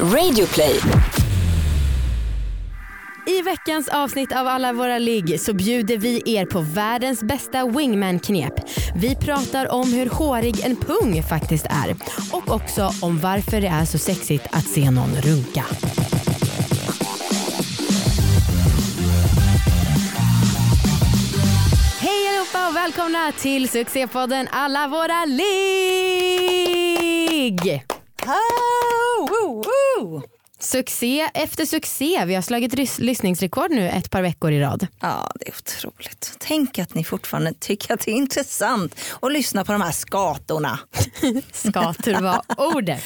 Radioplay. I veckans avsnitt av alla våra ligg så bjuder vi er på världens bästa wingman-knep. Vi pratar om hur hårig en pung faktiskt är och också om varför det är så sexigt att se någon runka. Hej allihopa och välkomna till succépodden Alla våra ligg! Oh, woo, woo. Succé efter succé. Vi har slagit rys- lyssningsrekord nu ett par veckor i rad. Ja, det är otroligt. Tänk att ni fortfarande tycker att det är intressant att lyssna på de här skatorna. Skator var ordet.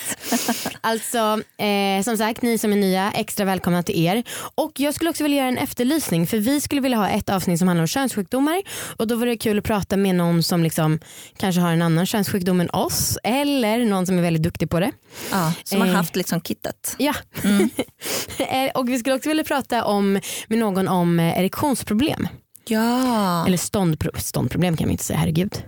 Alltså eh, som sagt ni som är nya, extra välkomna till er. Och jag skulle också vilja göra en efterlysning för vi skulle vilja ha ett avsnitt som handlar om könssjukdomar och då var det kul att prata med någon som liksom kanske har en annan könssjukdom än oss eller någon som är väldigt duktig på det. Ja, som har Eh. haft liksom kittet. Ja. Eh, och vi skulle också vilja prata om, med någon om eh, erektionsproblem. Ja. Eller ståndpro- ståndproblem kan vi inte säga, herregud.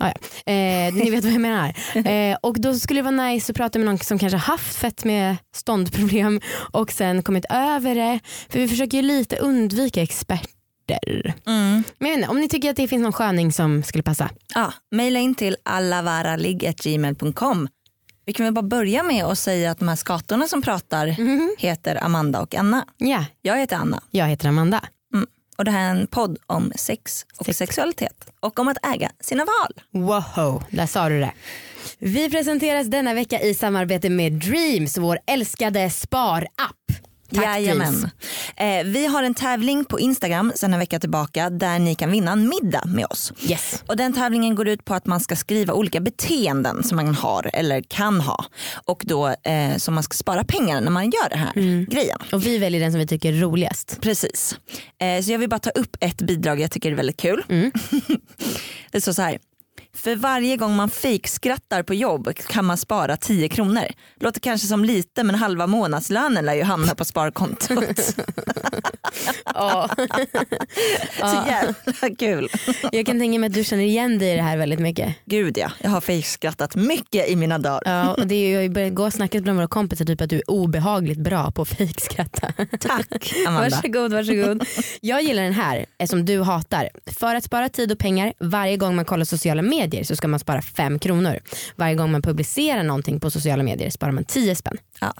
Ah, ja. eh, ni vet vad jag menar. Eh, och då skulle det vara nice att prata med någon som kanske haft fett med ståndproblem och sen kommit över det. För vi försöker ju lite undvika experter. Mm. Men om ni tycker att det finns någon sköning som skulle passa. ja. Maila in till allavaraligg.gmail.com. Vi kan väl bara börja med att säga att de här skatorna som pratar heter Amanda och Anna. Ja, Jag heter Anna jag heter Amanda. mm. och det här är en podd om sex och Sex. sexualitet och om att äga sina val. Wow, där sa du det. Vi presenteras denna vecka i samarbete med Dreams, vår älskade sparapp. Tack Jajamän. Eh, vi har en tävling på Instagram sedan en vecka tillbaka där ni kan vinna en middag med oss. Yes. Och den tävlingen går ut på att man ska skriva olika beteenden som man har eller kan ha. Och då eh, som man ska spara pengar när man gör den här grejen. Och vi väljer den som vi tycker är roligast. Precis. Eh, så jag vill bara ta upp ett bidrag jag tycker är väldigt kul. det står så här. För varje gång man fejkskrattar på jobb kan man spara 10 kronor. Låter kanske som lite men halva månadslönen lär ju hamna på sparkontot. Ja. så jävla kul. Jag kan tänka mig att du känner igen dig i det här väldigt mycket. Gud ja, jag har fejkskrattat mycket i mina dagar. Ja, och det är ju, jag har ju börjat gå och snackat bland våra kompisar typ att du är obehagligt bra på att fejkskratta. Tack Amanda. Varsågod, varsågod. Jag gillar den här eh, som du hatar. För att spara tid och pengar varje gång man kollar sociala medier så ska man spara 5 kronor. Varje gång man publicerar någonting på sociala medier sparar man 10 spänn. Ja.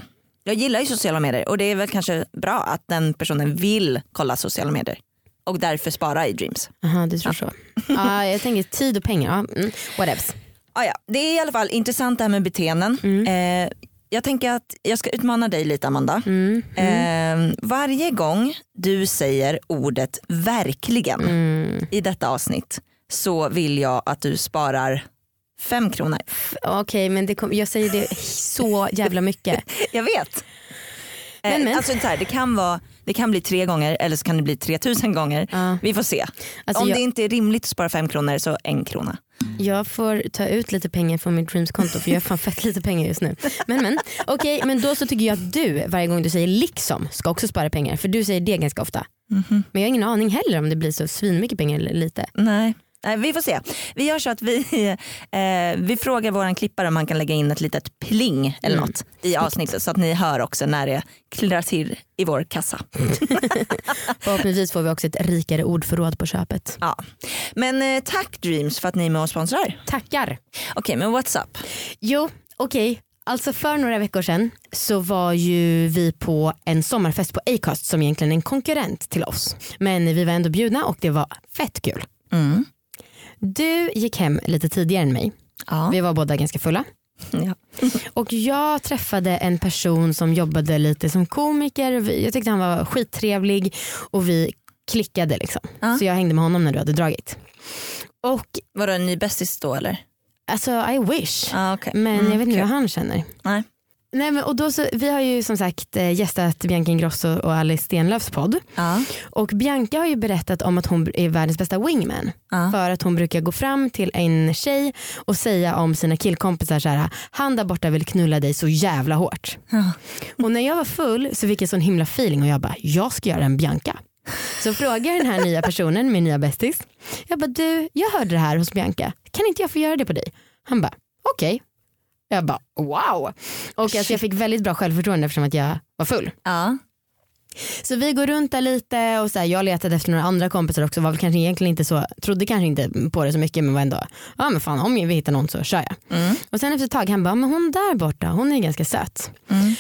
Jag gillar ju sociala medier och det är väl kanske bra att den personen vill kolla sociala medier och därför spara i Dreams. Jaha, du tror så. Ja, jag tänker tid och pengar. Ja, mm, whatevs. Ah, ja. Det är i alla fall intressant det här med beteenden. Eh, jag tänker att jag ska utmana dig lite Amanda. Mm, Eh, varje gång du säger ordet verkligen mm. i detta avsnitt så vill jag att du sparar fem kronor. Okej men det kom, jag säger det så jävla mycket. Jag vet. Men, Eh, men. Alltså, så här, det, kan vara, det kan bli tre gånger eller så kan det bli 3000 gånger. Ja. Vi får se. Alltså, Om jag- det inte är rimligt att spara fem kronor så en krona. Jag får ta ut lite pengar från mitt Dreams-konto för jag har fan fett lite pengar just nu. Men men, okej men då så tycker jag att du varje gång du säger liksom ska också spara pengar för du säger det ganska ofta. Men jag har ingen aning heller om det blir så svinmycket pengar eller lite. Nej. Nej, vi får se. Vi gör så att vi, eh, vi frågar våran klippare om han kan lägga in ett litet pling eller Mm. något i avsnittet så att ni hör också när det klirrar till i vår kassa. Förhoppningsvis får vi också ett rikare ordförråd på köpet. Ja. Men eh, tack Dreams för att ni är med och sponsrar. Tackar. Okej men what's up? Jo okej, alltså för några veckor sedan så var ju vi på en sommarfest på Acast som egentligen är en konkurrent till oss. Men vi var ändå bjudna och det var fett kul. Mm. Du gick hem lite tidigare än mig. Ja. Vi var båda ganska fulla. Ja. Och jag träffade en person som jobbade lite som komiker. Jag tyckte han var skittrevlig och vi klickade liksom. Ja. Så jag hängde med honom när du hade dragit. Och Var det en ny bästis då eller? alltså I wish. Ah, okay. Men Mm, jag vet inte hur han känner. Nej. Nej, men, och då så, vi har ju som sagt eh, gästat Bianca Ingrosso och Alice Stenlöfs podd. Ja. Och Bianca har ju berättat om att hon är världens bästa wingman. Ja. För att hon brukar gå fram till en tjej och säga om sina killkompisar så här, han där borta vill knulla dig så jävla hårt. Ja. Och när jag var full så fick jag sån himla feeling och jag bara, jag ska göra en Bianca. Så frågar den här nya personen, min nya bästis. Jag bara, du jag hörde det här hos Bianca, kan inte jag få göra det på dig? Han bara, okej. Jag bara wow. Och alltså, jag fick väldigt bra självförtroende eftersom att jag var full. Ja. Så vi går runt där lite och så här, jag letade efter några andra kompisar också. Var väl kanske egentligen inte så, trodde kanske inte på det så mycket men var ändå, ja men fan om vi hittar någon så kör jag. Mm. Och sen efter ett tag han bara, men hon där borta hon är ganska söt. Mm.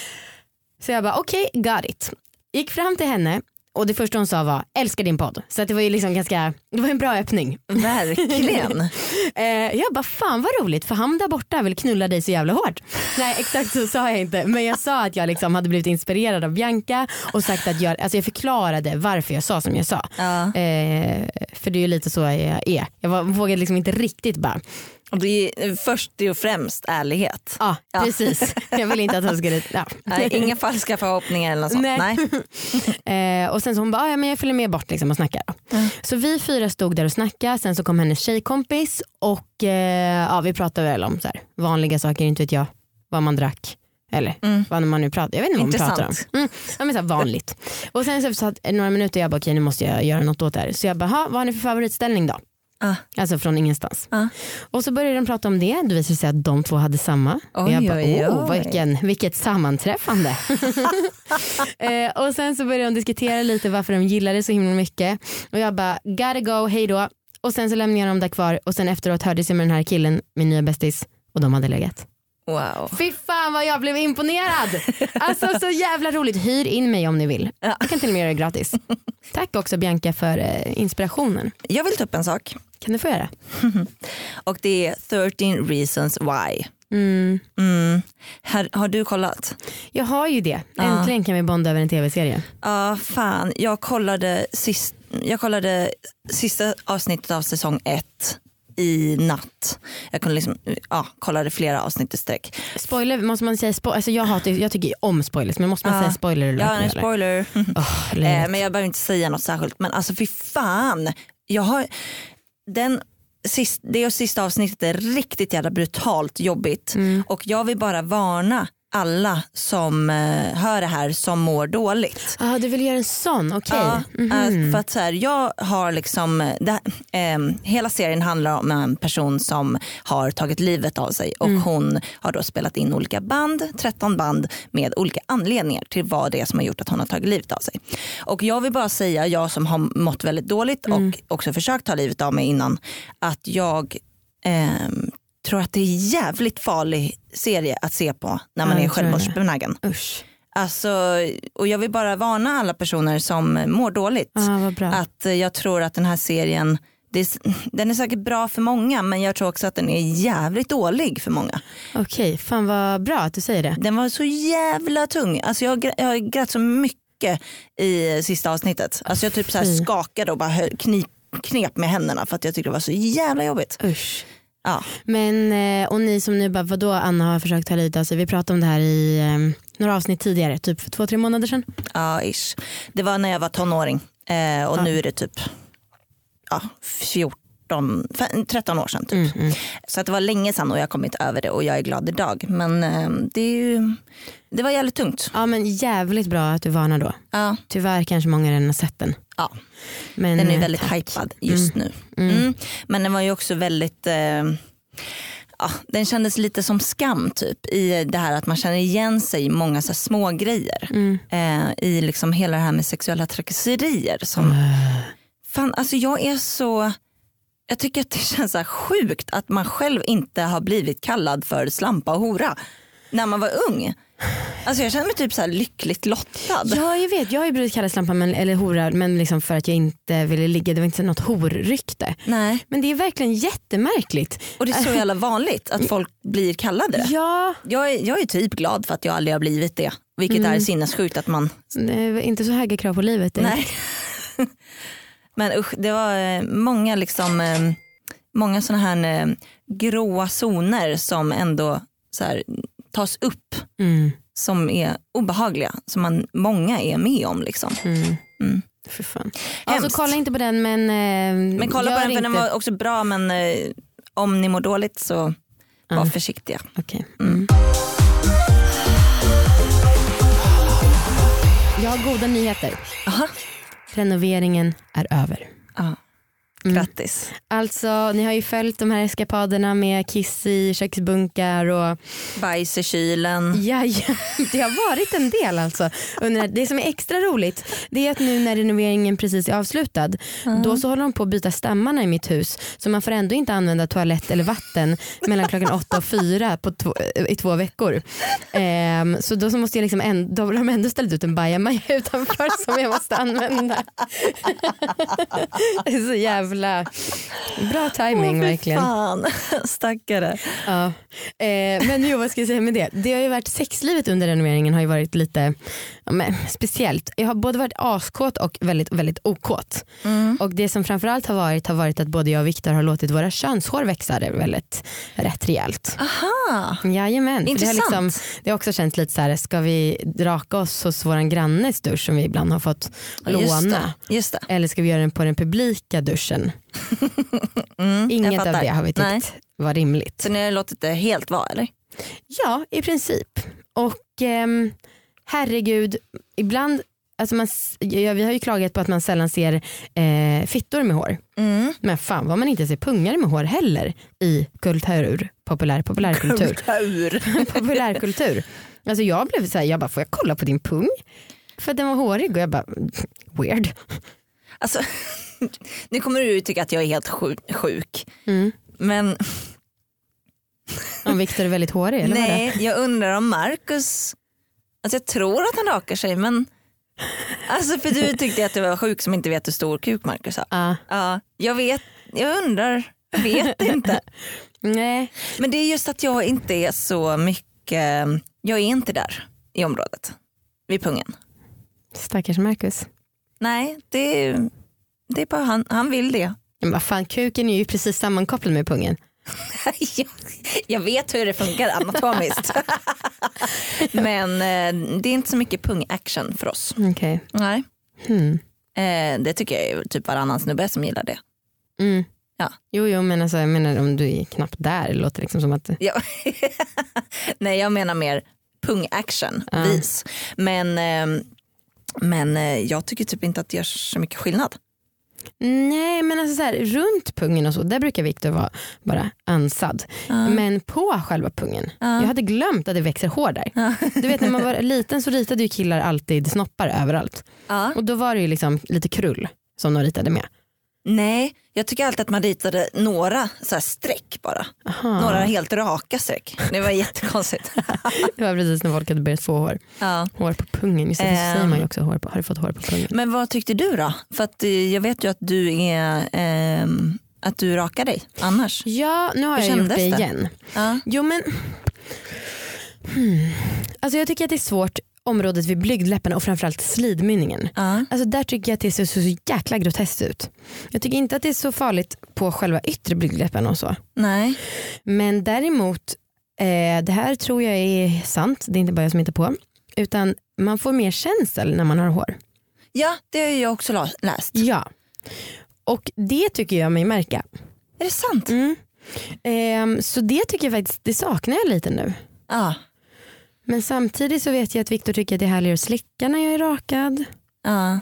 Så jag bara okej okay, got it. Gick fram till henne och det första hon sa var älskar din podd. Så det var ju liksom ganska, det var en bra öppning. Verkligen. eh, jag bara fan vad roligt för han där borta vill knulla dig så jävla hårt. Nej exakt så sa jag inte men jag sa att jag liksom hade blivit inspirerad av Bianca och sagt att jag, alltså jag förklarade varför jag sa som jag sa. Ja. Eh, för det är ju lite så jag är. Jag var, vågade liksom inte riktigt bara Och det är först och främst ärlighet. Ja, Ja. precis. Jag ville inte att han skulle... Ja. Nej, inga falska förhoppningar eller något sånt. Nej. Nej. Eh, och sen så hon bara, "Ah, ja, men jag följer med bort liksom och snackar. Då. Så vi fyra stod där och snackade, sen så kom hennes tjejkompis och eh, ja, vi pratade väl om så här, vanliga saker, inte vet jag vad man drack. Eller Mm. vad man nu pratar Jag vet inte vad man pratar om. Mm. Ja, men så här, vanligt. och sen så efter så att, några minuter jag bara okej nu måste jag göra något åt det här. Så jag bara, "Ha, vad har ni för favoritställning då? Ah. Alltså från ingenstans. Ah. Och så började de prata om det. Det visade sig att de två hade samma. Oj, jag bara, oj, oh, oj. vilken, vilket sammanträffande. eh, och sen så började de diskutera lite varför de gillade det så himla mycket. Och jag bara, gotta go, hej då. Och sen så lämnade jag dem där kvar och sen efteråt hördes jag med den här killen, min nya bästis och de hade legat. Wow. Fy fan vad jag blev imponerad. Alltså så jävla roligt. Hyr in mig om ni vill. Ja. Jag kan till och med göra det gratis. Tack också Bianca för eh, inspirationen. Jag vill ta upp en sak Kan du få göra? och det är 13 reasons why. Mm. Mm. Har, har du kollat? Jag har ju det. Ja. Äntligen kan vi bonda över en tv-serie. Ja fan, jag kollade, sist, jag kollade sista avsnittet av säsong ett i natt. Jag kunde liksom, ja, kollade flera avsnitt i sträck. Spoiler, måste man säga spoiler? Alltså jag, hatar, jag tycker om spoilers men måste man Ja. säga spoiler Ja, en spoiler. Åh, Eh, men jag behöver inte säga något särskilt. Men alltså fy fan. Jag har, den, sist, det och sista avsnittet är riktigt jävla brutalt jobbigt. Mm. Och jag vill bara varna alla som eh, hör det här som mår dåligt. Ah, du vill göra en sån, okej. Ja, Mhm. eh, för att så här, jag har liksom, eh, det, eh, hela serien handlar om en person som har tagit livet av sig och hon har då spelat in olika band, 13 band med olika anledningar till vad det är som har gjort att hon har tagit livet av sig. Och jag vill bara säga, jag som har mått väldigt dåligt och också försökt ta livet av mig innan, att jag ehm, tror att det är jävligt farlig serie att se på när man Ja, är självmordsbenägen. Usch. Alltså, och jag vill bara varna alla personer som mår dåligt. Bra. Att eh, jag tror att den här serien, är, den är säkert bra för många men jag tror också att den är jävligt dålig för många. Okej, fan vad bra att du säger det. Den var så jävla tung. Alltså jag, jag grät så mycket i sista avsnittet. Alltså jag typ så skakade och bara knip, knep med händerna för att jag tyckte det var så jävla jobbigt. Usch. Ja. Men, eh, och ni som nu bara, vadå Anna har försökt ta livet av sig. Vi pratade om det här i eh, några avsnitt tidigare, typ för två, tre månader sedan. Ja, ish. Det var när jag var tonåring eh, och Ja. nu är det typ ja, 14, fe- 13 år sedan. Typ. Mm, mm. Så att det var länge sedan och jag har kommit över det och jag är glad idag. Men eh, det, är ju, det var jävligt tungt. Ja men jävligt bra att du varnar då. Ja, Tyvärr kanske många redan har sett den. ja. Men, Den är eh, väldigt tack. hypad just nu. Mm. Men den var ju också väldigt eh, Ja, den kändes lite som skam typ i det här att man känner igen sig i många så små grejer. Mm. Eh, I liksom hela det här med sexuella trakasserier. Som, fan, alltså jag är så jag tycker att det känns så sjukt att man själv inte har blivit kallad för slampa och hora när man var ung. Alltså jag känner mig typ så här lyckligt lottad. Ja jag vet, jag har ju blivit kallad slampa men, eller hora men liksom för att jag inte ville ligga. Det var inte något horrykte. Nej. Men det är verkligen jättemärkligt. Och det är så jävla vanligt att folk blir kallade det. Ja, Jag är, jag är typ glad för att jag aldrig har blivit det. Vilket är sinnessjukt att man... det är inte så höga krav på livet. Nej. Men usch, det var eh, många liksom eh, många sådana här eh, gråa zoner som ändå så här, tas upp Mm, som är obehagliga. Som man, många är med om. Liksom. mm. Mm. För fan. Alltså kolla inte på den men eh, Men kolla på den för inte... den var också bra men eh, om ni mår dåligt så var Ja. försiktiga. Okej. Mm. Jag har goda nyheter. Aha. Renoveringen är över. Ja. Grattis. Alltså ni har ju följt de här eskapaderna med kiss i köksbunkar och Bajs i kylen. ja, ja, det har varit en del alltså. Det som är extra roligt det är att nu när renoveringen precis är avslutad då så håller de på att byta stammarna i mitt hus så man får ändå inte använda toalett eller vatten mellan klockan åtta och fyra på två, i två veckor. Ehm, så då så måste jag liksom ändå, då har de ändå ställt ut en bajamaja utanför som jag måste använda. så jävla bra timing Fy verkligen. Fan, stackare. Ja. Eh, men jo vad ska jag säga med det? Det har ju varit sexlivet under renoveringen har ju varit lite ja, men, speciellt. Jag har både varit askåt och väldigt, väldigt okåt. Mm. Och det som framförallt har varit har varit att både jag och Viktor har låtit våra könshår växa väldigt rätt rejält. Aha. Jajamän. För Det, har Intressant. liksom, det har också känts lite så här, ska vi raka oss hos våran grannes dusch som vi ibland har fått Ja, Just låna? det. Just det. Eller ska vi göra den på den publika duschen? Mm, jag Inget av det har vi tyckt Nej. var rimligt. Så ni har låtit det helt vara eller? Ja, i princip. Och ehm, herregud, ibland, alltså man, ja, vi har ju klagat på att man sällan ser eh, fittor med hår. Mm. Men fan vad man inte ser pungar med hår heller i kultur, populär, populärkultur. Kultur. populärkultur. Alltså jag blev så här, jag bara får jag kolla på din pung? För den var hårig och jag bara weird. Alltså, nu kommer du tycka att jag är helt sjuk. Mm. Men Om Viktor är väldigt hårig eller nej, jag undrar om Marcus, alltså jag tror att han rakar sig men Alltså för du tyckte att du var sjuk som inte vet hur stor kuk Marcus har. Ja, Ja, jag vet, jag undrar, jag vet inte. nej. Men det är just att jag inte är så mycket, jag är inte där i området. Vid pungen. Stackars Marcus. Nej, det, är- det är bara han, han vill det. Men vad fan kuken är ju precis sammankopplad med pungen. jag, jag vet hur det funkar anatomiskt. Men eh, det är inte så mycket pung-action för oss. Okej. Nej. Hmm. Eh, det tycker jag är typ varannan snubbe som gillar det. Mm. Ja. Jo, jo men alltså, jag menar om du är knappt där det låter liksom som att. Nej jag menar mer pung-action Ja. vis. Men, eh, men jag tycker typ inte att det gör så mycket skillnad. Nej men alltså så här, runt pungen och så, där brukar Viktor vara bara ansad. Men på själva pungen, jag hade glömt att det växer hår där. Du vet när man var liten så ritade ju killar alltid snoppar överallt. Och då var det ju liksom lite krull som de ritade med. Nej, jag tycker alltid att man ritade några så streck bara. Aha. Några helt raka streck. Det var jättekonstigt. Det var precis när folk hade börjat få hår. ja. Hår på pungen, just det, Ehm. säger man ju också. Hår på, har du fått hår på pungen? Men vad tyckte du då? För att eh, jag vet ju att du är ehm, att du rakar dig annars. Ja, nu har Hur jag gjort det det? igen. Ja. Jo men, hmm. alltså jag tycker att det är svårt området vid blygdläpparna och framförallt slidmynningen. Ja. Alltså där tycker jag att det ser så, så jäkla groteskt ut. Jag tycker inte att det är så farligt på själva yttre blygdläppen och så. Nej. Men däremot, eh, det här tror jag är sant, det är inte bara jag som hittar på. Utan man får mer känsel när man har hår. Ja det har jag också läst. Ja. Och det tycker jag mig märka. Är det sant? Mm. Ehm, så det tycker jag faktiskt, det saknar jag lite nu. Ja. Men samtidigt så vet jag att Viktor tycker att det är härligare att slicka när jag är rakad. ja.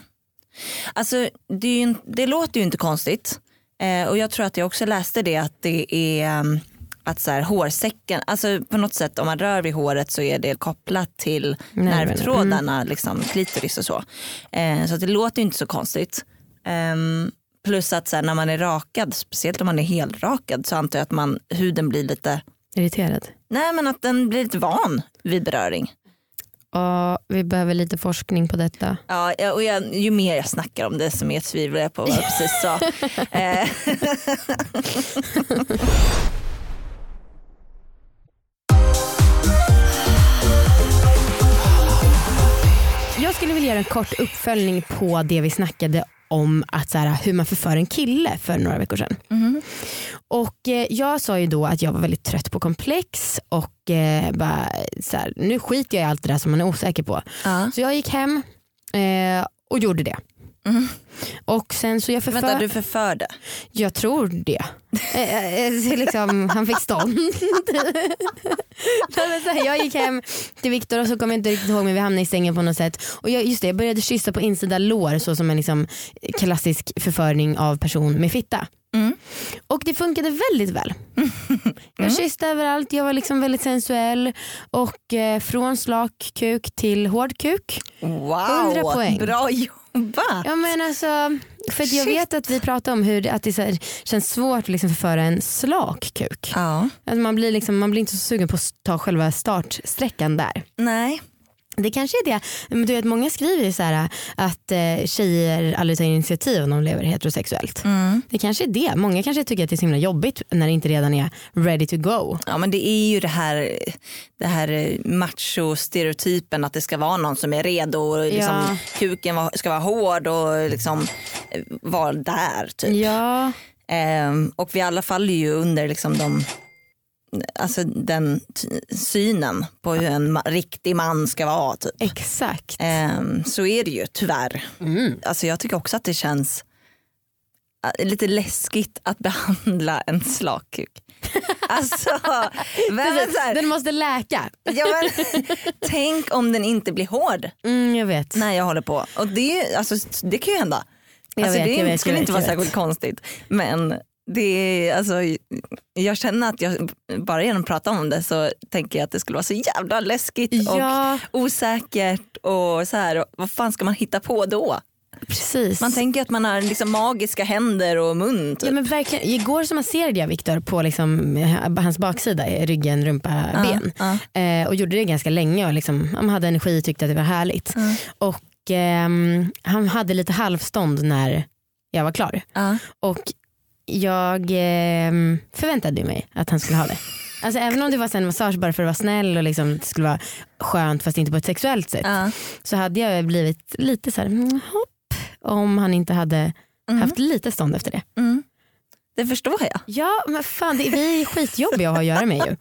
Alltså det, ju, det låter ju inte konstigt. Eh, och jag tror att jag också läste det att det är um, att så här, hårsäcken, alltså på något sätt om man rör vid håret så är det kopplat till Nerverna. nervtrådarna, liksom, klitoris och så. Eh, så det låter ju inte så konstigt. Ehm, plus att så här, när man är rakad, speciellt om man är helrakad så antar jag att man, huden blir lite, Irriterad. Nej men att den blir lite van vid beröring. Ja, vi behöver lite forskning på detta. Ja, och jag, ju mer jag snackar om det desto mer tvivlar jag på vad jag precis sa. Eh, Jag skulle vilja göra en kort uppföljning på det vi snackade om att så här, hur man förför en kille för några veckor sedan. Mhm. Och eh, Jag sa ju då att jag var väldigt trött på komplex och eh, bara, så här, nu skiter jag i allt det där som man är osäker på. ja. Så jag gick hem eh, och gjorde det. Och sen så jag förför... Vänta du förförde? Jag tror det. Eh, eh, eh, liksom, han fick stånd. Jag gick hem till Viktor och så kommer jag inte riktigt ihåg men vi hamnade i sängen på något sätt. Och jag, just det, jag började kyssa på insida lår så som en liksom, klassisk förföring av person med fitta. Mm. Och det funkade väldigt väl. Jag kysste överallt, jag var liksom väldigt sensuell och eh, från slak kuk till hård kuk. Wow, 100 poäng. bra jobbat. Ja, men alltså, för jag Shit. vet att vi pratar om hur det, att det så här, känns svårt att liksom förföra en slak kuk. Ja. Alltså man, blir liksom, man blir inte så sugen på att ta själva startsträckan där. Nej. Det kanske är det. Men du vet, många skriver ju så här, att eh, tjejer aldrig tar initiativ om de lever heterosexuellt. Mm. Det kanske är det. Många kanske tycker att det är så himla jobbigt när det inte redan är ready to go. Ja men det är ju det här, det här macho-stereotypen att det ska vara någon som är redo och liksom, Ja. kuken ska vara hård och liksom eh, vara där. Typ. Ja, Ehm, och vi alla faller ju under liksom de, alltså den synen på hur en ma- riktig man ska vara. Typ. exakt. Ehm, så är det ju tyvärr. Mm. Alltså jag tycker också att det känns lite läskigt att behandla en slak kuk. Alltså, här, Den måste läka. ja, men, tänk om den inte blir hård Mm, jag vet. när jag håller på. Och det, alltså, det kan ju hända. Jag Alltså, vet, det vet, skulle jag inte vet, vara vet. särskilt konstigt. Men det är, alltså, jag känner att jag bara genom att prata om det så tänker jag att det skulle vara så jävla läskigt Ja, och osäkert och så här. Och vad fan ska man hitta på då? precis. Man tänker att man har liksom magiska händer och mun. Typ. Ja, men verkligen. Igår så masserade jag Viktor på liksom, eh, hans baksida, ryggen, rumpa, ben. ja. Eh, och gjorde det ganska länge och liksom, hade energi och tyckte att det var härligt. Ja. Och ehm, han hade lite halvstånd när jag var klar. Ja. Och jag ehm, förväntade mig att han skulle ha det. Alltså även om det var så en massage bara för att vara snäll och liksom, det skulle vara skönt fast inte på ett sexuellt sätt. Ja. Så hade jag blivit lite så här, mm, hopp om han inte hade Mm. haft lite stånd efter det. Mm. Det förstår jag. Ja men fan det, vi är skitjobbiga att ha att göra med ju.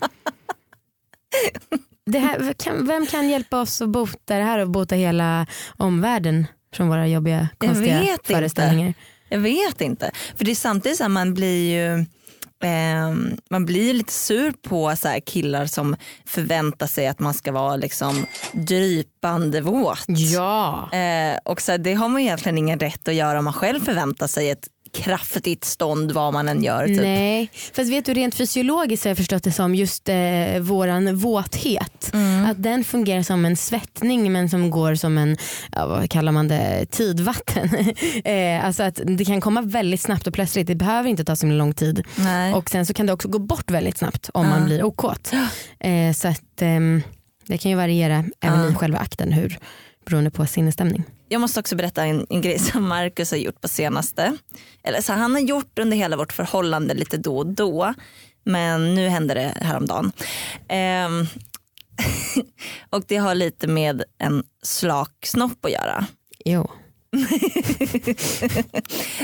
Det här, kan, vem kan hjälpa oss att bota det här och bota hela omvärlden från våra jobbiga Jag konstiga vet inte. Jag vet inte. För det är samtidigt så här, man blir ju eh, man blir lite sur på så här, killar som förväntar sig att man ska vara liksom drypande våt. Ja. Eh, och så här, det har man egentligen ingen rätt att göra om man själv förväntar sig ett kraftigt stånd vad man än gör. Typ. Nej, fast vet du rent fysiologiskt har jag förstått det som just eh, våran våthet. Mm. Att den fungerar som en svettning men som går som en, ja, vad kallar man det, tidvatten. eh, alltså att det kan komma väldigt snabbt och plötsligt, det behöver inte ta så lång tid. Nej. Och sen så kan det också gå bort väldigt snabbt om Ja. man blir okåt. Eh, så att ehm, det kan ju variera även i själva akten hur, beroende på sinnesstämning. Jag måste också berätta en, en grej som Marcus har gjort på senaste. Eller så han har gjort under hela vårt förhållande lite då och då. Men nu hände det häromdagen. Ehm, och det har lite med en slak snopp att göra. Jo.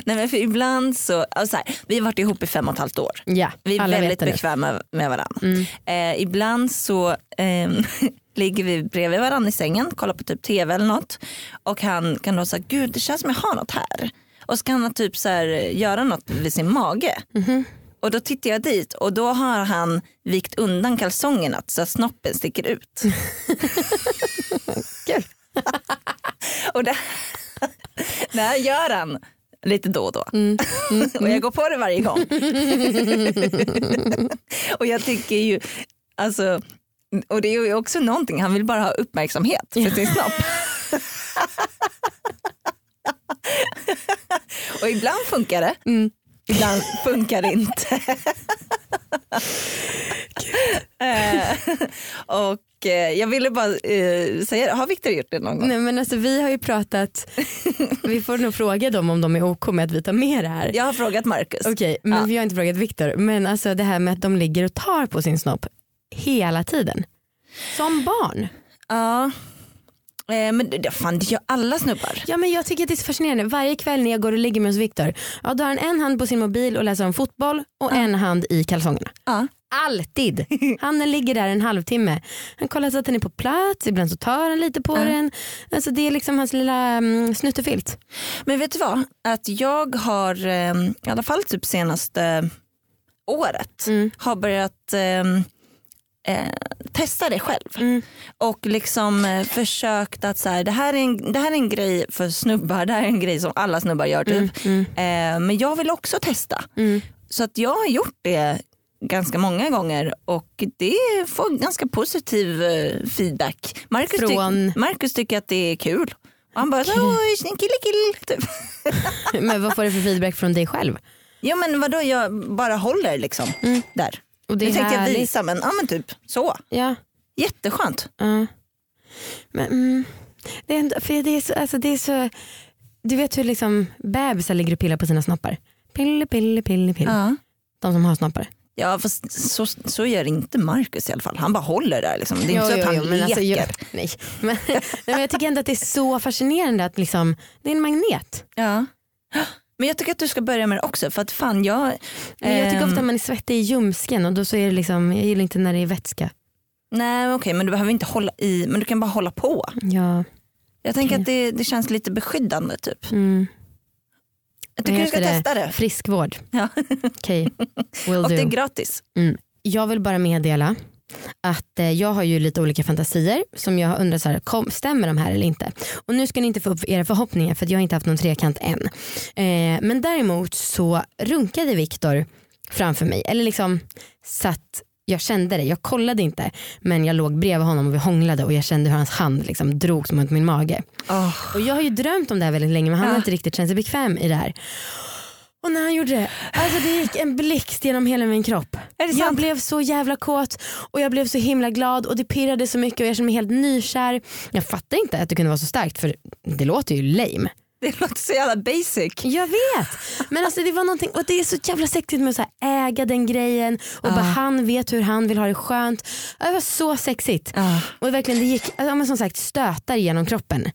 Nej men för ibland så, alltså så här, vi har varit ihop i fem och ett halvt år. Ja, Vi är väldigt bekväma med varandra. Mm. Eh, ibland så ehm, ligger vi bredvid varandra i sängen, kollar på typ tv eller något. Och han kan då säga, gud det känns som jag har något här. Och så kan han typ så här, göra något vid sin mage. Mhm. Och då tittar jag dit och då har han vikt undan kalsongerna så att snoppen sticker ut. Och det, det här gör han lite då och då. Mm. och jag går på det varje gång. och jag tycker ju, alltså, och det är ju också någonting, han vill bara ha uppmärksamhet för sin snopp. och ibland funkar det, Mm. ibland funkar det inte. Eh, och eh, jag ville bara eh, säga, har Viktor gjort det någon gång? Nej men alltså vi har ju pratat, vi får nog fråga dem om de är OK med att vi tar med det här. Jag har frågat Marcus. Okej men Ja. vi har inte frågat Viktor. Men alltså det här med att de ligger och tar på sin snopp hela tiden. Som barn. Ja. Eh, men det, fan, det gör alla snubbar. Ja men jag tycker att det är så fascinerande. Varje kväll när jag går och ligger med hos Viktor, ja, då har han en hand på sin mobil och läser om fotboll och en hand i kalsongerna. Ja. Alltid. Han ligger där en halvtimme. Han kollar så att den är på plats, ibland så tar han lite på Ja. den. Alltså det är liksom hans lilla mm, snuttefilt. Men vet du vad? Att jag har eh, i alla fall typ senaste året Mm. har börjat eh, eh, testa det själv. Mm. Och liksom eh, försökt att så här, det, här är en, det här är en grej för snubbar, det här är en grej som alla snubbar gör typ. Mm. Eh, men jag vill också testa. Mm. Så att jag har gjort det ganska många gånger och det får ganska positiv eh, feedback. Marcus, Från? Marcus tycker att det är kul. Och han bara, oj killekill. Typ. Men vad får du för feedback från dig själv? Ja men vadå jag bara håller liksom där. Och det Nu tänkte jag visa men, ja, men typ så. Ja. Jätteskönt. Men, mm, det, är ändå, för det, är så, alltså det är så, du vet hur liksom bebisar ligger och pillar på sina snoppar. Pille, pille, pille, pille. Ja. De som har snoppar. Ja fast så, så gör inte Marcus i alla fall. Han bara håller där liksom. Det är inte så att han men leker. alltså, jag, nej. Men, nej, men jag tycker ändå att det är så fascinerande att liksom, det är en magnet. Ja. Men jag tycker att du ska börja med det också för att fan jag... Men jag tycker ehm, ofta man är svettig i ljumsken och då så är det liksom, jag gillar inte när det är vätska. Nej okej men du behöver inte hålla i, men du kan bara hålla på. Ja, Jag tänker att det, det känns lite beskyddande typ. mm. Jag tycker du ska det? testa det. friskvård. Ja. Okej, will Och det är do. gratis. Jag vill bara meddela att eh, jag har ju lite olika fantasier som jag undrar så här, kom, stämmer de här eller inte? Och nu ska ni inte få upp era förhoppningar för jag har inte haft någon trekant än. Eh, men däremot så runkade Viktor framför mig, eller liksom satt jag kände det, jag kollade inte men jag låg bredvid honom och vi hånglade och jag kände hur hans hand liksom drogs mot min mage. Oh. Och jag har ju drömt om det här väldigt länge men han har Ja. inte riktigt känt sig bekväm i det här. Och när han gjorde det, alltså det gick en blixt genom hela min kropp. Jag blev så jävla kåt och jag blev så himla glad och det pirrade så mycket och jag kände mig helt nykär. Jag fattar inte att det kunde vara så starkt för det låter ju lame. Det låter så jävla basic. Jag vet men alltså det var någonting och det är så jävla sexigt med att äga den grejen och bara han vet hur han vill ha det skönt. Det var så sexigt. Ja. Och verkligen det gick ja, men som sagt stötar genom kroppen.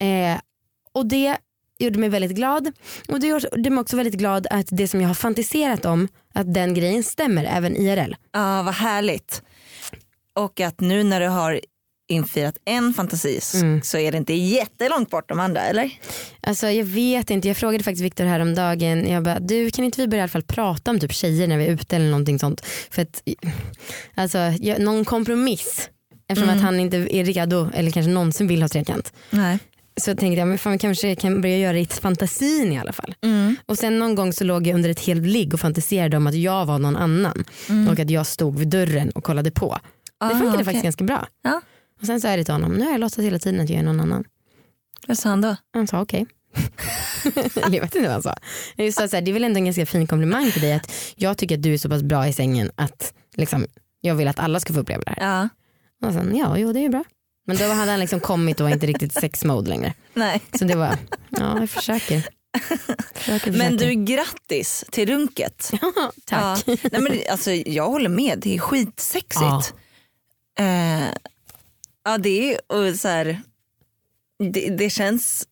Eh, och det gjorde mig väldigt glad. Och det gjorde mig också väldigt glad att det som jag har fantiserat om, att den grejen stämmer även IRL. Ja vad härligt. Och att nu när du har infirat en fantasi Mm. så är det inte jättelångt bort de andra eller? Alltså jag vet inte, jag frågade faktiskt Viktor häromdagen, jag bara du kan inte vi börja i alla fall prata om typ tjejer när vi är ute eller någonting sånt. För att, alltså jag, någon kompromiss. Eftersom att han inte är redo eller kanske någonsin vill ha trekant. Nej. Så tänkte jag men fan, vi kanske kan börja göra det i fantasin i alla fall. Mm. Och sen någon gång så låg jag under ett helt ligg och fantiserade om att jag var någon annan. Och att jag stod vid dörren och kollade på. Det Ah, funkade okej. faktiskt ganska bra. Ja. Och sen sa jag det till honom, nu har jag låtsats hela tiden att jag är någon annan. Vad sa han då? Han sa okej. Eller jag vet inte vad han sa. Jag sa så här, det är väl ändå en ganska fin komplimang till dig att jag tycker att du är så pass bra i sängen att liksom, jag vill att alla ska få uppleva det här. Ja. Och sen, ja, jo det är ju bra. Men då hade han liksom kommit och var inte riktigt sex mode längre. Nej. Så det var, ja jag försöker. försöker, Men försöker. du grattis till runket. Tack. Ja. Nej, men, alltså, jag håller med, det är skitsexigt. Eh, ja det är och så här, det, det känns,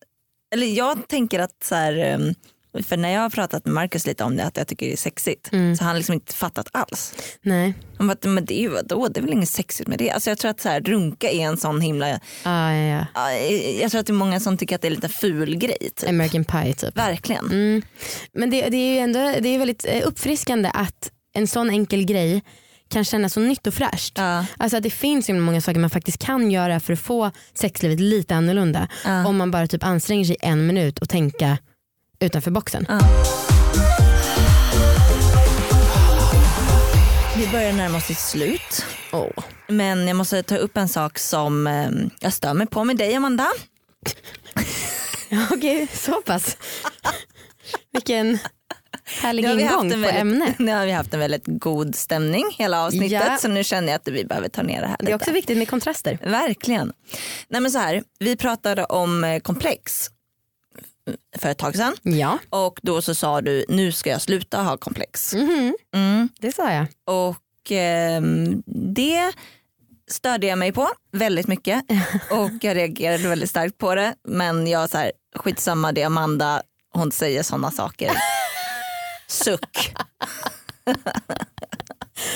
eller jag tänker att så här, ehm, för när jag har pratat med Marcus lite om det att jag tycker det är sexigt Mm. så har han liksom inte fattat alls. Nej. Han bara, men det är ju vadå, det är väl inget sexigt med det. Alltså jag tror att så här, runka är en sån himla, ja, ja. ja, jag tror att det är många som tycker att det är lite ful grej. Typ. American Pie typ. Verkligen. Mm. Men det, det är ju ändå det är väldigt eh, uppfriskande att en sån enkel grej kan kännas så nytt och fräscht. Ja. Alltså att det finns ju många saker man faktiskt kan göra för att få sexlivet lite annorlunda. Ja. Om man bara typ anstränger sig en minut och tänka utanför boxen. Ja. Vi börjar närma oss sitt slut. Åh. Men jag måste ta upp en sak som eh, jag stör mig på med dig Amanda. Okej, så pass. Vilken härlig Nu ingång på väldigt, ämne. Nu har vi haft en väldigt god stämning hela avsnittet Ja. så nu känner jag att vi behöver ta ner det här Det är lite. också viktigt med kontraster. Verkligen. Nej men så här, vi pratade om eh, komplex för ett tag sedan Ja, och då så sa du nu ska jag sluta ha komplex. Mhm, Mm. det sa jag. Och ehm, det störde jag mig på väldigt mycket och jag reagerade väldigt starkt på det. Men jag så här, skitsamma det är Amanda, hon säger sådana saker. Suck.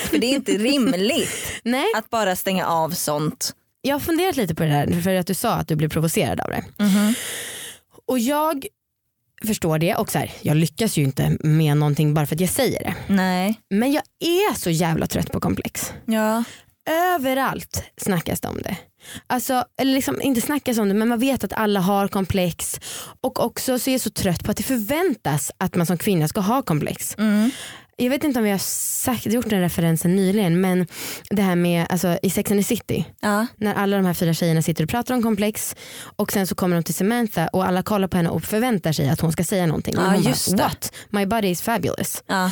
För det är inte rimligt Nej, att bara stänga av sånt. jag har funderat lite på det där för att du sa att du blev provocerad av det. Och jag förstår det och så här, jag lyckas ju inte med någonting bara för att jag säger det. Nej. Men jag är så jävla trött på komplex. Ja. Överallt snackas det om det. Alltså, eller liksom, inte snackas om det men man vet att alla har komplex och också så är jag så trött på att det förväntas att man som kvinna ska ha komplex. Mm. Jag vet inte om vi har sagt, gjort den referensen nyligen men det här med alltså, i Sex and the City Ja. när alla de här fyra tjejerna sitter och pratar om komplex och sen så kommer de till Samantha och alla kollar på henne och förväntar sig att hon ska säga någonting. Och Ja, hon just bara, What? My body is fabulous. Ja.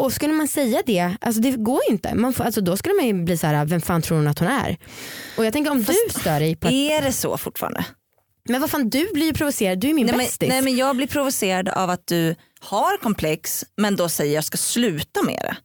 Och skulle man säga det, alltså det går ju inte. Man får, alltså då skulle man ju bli så här, vem fan tror hon att hon är? Och jag tänker om du stör dig på att, Är det så fortfarande? men vad fan du blir ju provocerad, du är min Nej bästis. nej men jag blir provocerad av att du har komplex men då säger jag ska sluta med det.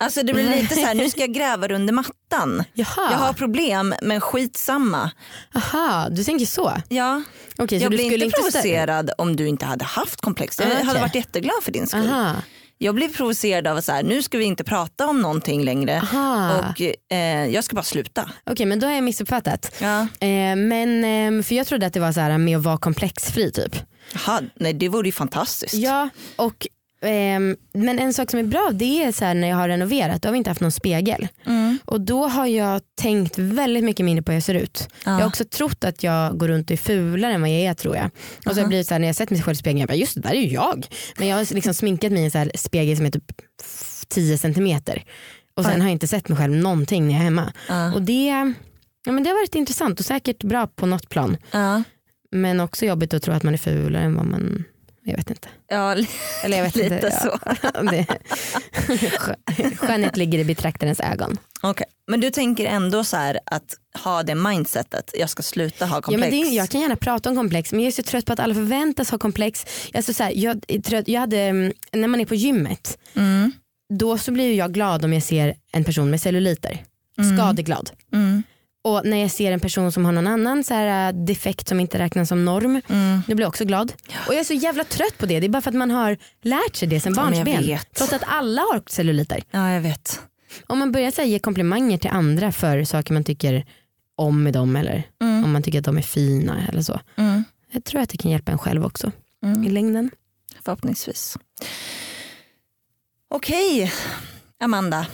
Alltså det blir lite så här, nu ska jag gräva under mattan. Jaha, Jag har problem men skitsamma. aha, du tänker så. Ja. Så jag blir inte inte provocerad om du inte hade haft komplex. Jag Ah, hade varit jätteglad för din skull. Aha, Jag blir provocerad av att så här, nu ska vi inte prata om någonting längre aha. och eh, jag ska bara sluta. Okej men då har jag missuppfattat. Ja. Eh, men, ehm, för jag trodde att det var så här med att vara komplexfri typ. Jaha, nej det vore ju fantastiskt. Ja, och, ehm, men en sak som är bra det är så när jag har renoverat, då har vi inte haft någon spegel. Mm. Och då har jag tänkt väldigt mycket mindre på hur jag ser ut. Ja. Jag har också trott att jag går runt och är fulare än vad jag är tror jag. Och så har det blivit så här, när jag sett mig själv i spegeln, jag bara just det där är ju jag. Men jag har liksom sminkat mig i en så spegel som är typ 10 centimeter. Och sen Oj. har jag inte sett mig själv någonting när jag är hemma. Ja. Och det, ja, men det har varit intressant och säkert bra på något plan. Ja. Men också jobbigt att tro att man är fulare än vad man, jag vet inte. Ja, Eller jag vet lite inte. så. Ja, skönhet ligger i betraktarens ögon. Okej. Men du tänker ändå så här att ha det mindsetet, jag ska sluta ha Ja, komplex. men det, jag kan gärna prata om komplex men jag är så trött på att alla förväntas ha komplex. Alltså, så här, jag, trött, jag hade, mm, när man är på gymmet mm. då så blir jag glad om jag ser en person med celluliter. Skadeglad. Mm. Och när jag ser en person som har någon annan så här, äh, defekt som inte räknas som norm, Mm. då blir jag också glad. Och jag är så jävla trött på det. Det är bara för att man har lärt sig det sen Ja, barnsben. Trots att alla har celluliter. Ja jag vet. Om man börjar så här, ge komplimanger till andra för saker man tycker om med dem eller Mm. om man tycker att de är fina eller så. Mm. Jag tror att det kan hjälpa en själv också Mm. i längden. Förhoppningsvis. Okej Amanda,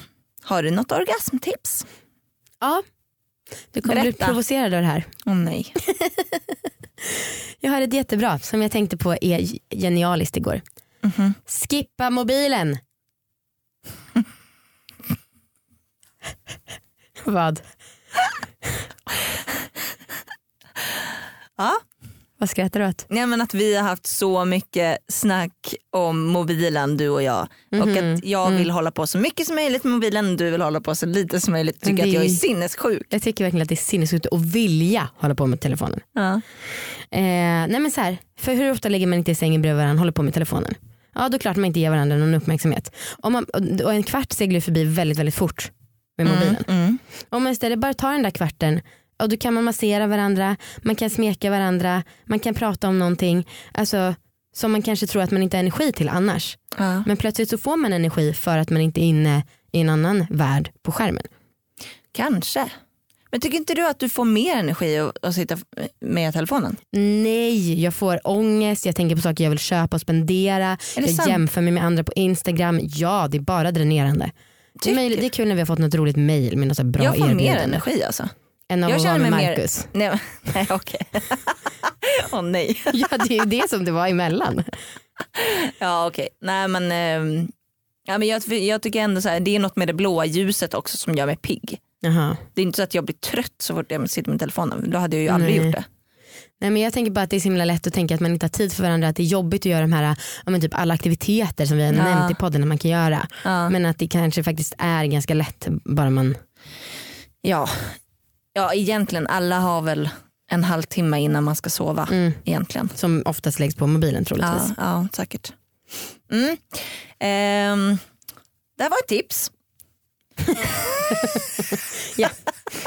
har du något orgasmtips? Ja, du kommer bli Berätta. provocerad av det här. Åh nej. Jag har ett jättebra som jag tänkte på är genialiskt igår. Mhm. Skippa mobilen. Vad? Ja. Vad skrattar du åt? Nej, men att vi har haft så mycket snack om mobilen du och jag. Och Mhm. att jag vill hålla på så mycket som möjligt med mobilen du vill hålla på så lite som möjligt. Tycker Det- att jag är sinnessjuk. Jag tycker verkligen att det är sinnessjukt att vilja hålla på med telefonen. Ja. Eh, nej men så här, för hur ofta ligger man inte i sängen bredvid varandra och håller på med telefonen? Ja då är klart man inte ger varandra någon uppmärksamhet. Om man, och en kvart seglar förbi väldigt väldigt fort med mobilen. Mm. Om man istället bara tar den där kvarten och då kan man massera varandra, man kan smeka varandra, man kan prata om någonting alltså, som man kanske tror att man inte har energi till annars. Ja. Men plötsligt så får man energi för att man inte är inne i en annan värld på skärmen. Kanske. Men tycker inte du att du får mer energi att, att sitta med telefonen? Nej, jag får ångest, jag tänker på saker jag vill köpa och spendera. Jag sant? jämför mig med andra på Instagram. Ja, det är bara dränerande. Det Tycker är, möjligt, det är kul när vi har fått något roligt mail med något bra jag får mer erbjudande. energi alltså. Än av Jag att vara med mig mer- Marcus. Nej, nej okej. Åh nej. Ja, det är ju det som det var emellan. Ja okej. Nej men, ehm, ja, men jag, jag tycker ändå så här, det är något med det blåa ljuset också som gör mig pigg. Jaha. Det är inte så att jag blir trött så fort jag sitter med telefonen. Då hade jag ju aldrig Nej. gjort det. Nej, men jag tänker bara att det är så himla lätt att tänka att man inte har tid för varandra. Att det är jobbigt att göra de här ja, men typ alla aktiviteter som vi har Ja. nämnt i podden att man kan göra. Ja. Men att det kanske faktiskt är ganska lätt bara man Ja. Ja egentligen alla har väl en halvtimme innan man ska sova. mm, Egentligen. som oftast läggs på mobilen troligtvis. Ja, ja säkert. Mm. Ehm, det var ett tips.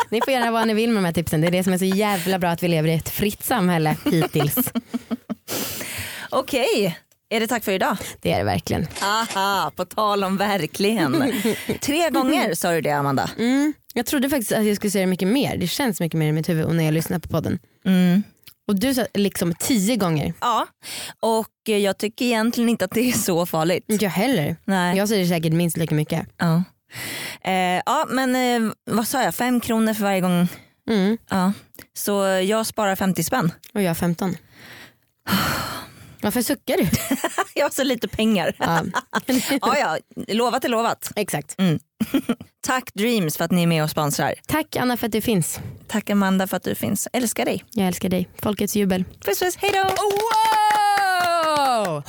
Ni får göra vad ni vill med de här tipsen. Det är det som är så jävla bra att vi lever i ett fritt samhälle hittills. Okej, Är det tack för idag? Det är det verkligen. Aha, på tal om verkligen. Tre gånger sa du det Amanda. Mm. Jag trodde faktiskt att jag skulle säga det mycket mer. Det känns mycket mer i mitt huvud och när jag lyssnar på podden. Mm. Och du sa liksom tio gånger. Ja, och jag tycker egentligen inte att det är så farligt. Inte jag heller. Nej. Jag säger säkert minst lika mycket. Ja. Eh, ja men eh, vad sa jag, fem kronor för varje gång. Mm. Ja. Så jag sparar 50 spänn. Och jag 15. Varför suckar du? jag har så lite pengar. Ja. ja, ja, lovat är lovat. Exakt. Mm. Tack Dreams för att ni är med och sponsrar. Tack Anna för att du finns. Tack Amanda för att du finns. Älskar dig. Jag älskar dig. Folkets jubel. Puss puss, hej då! Wow!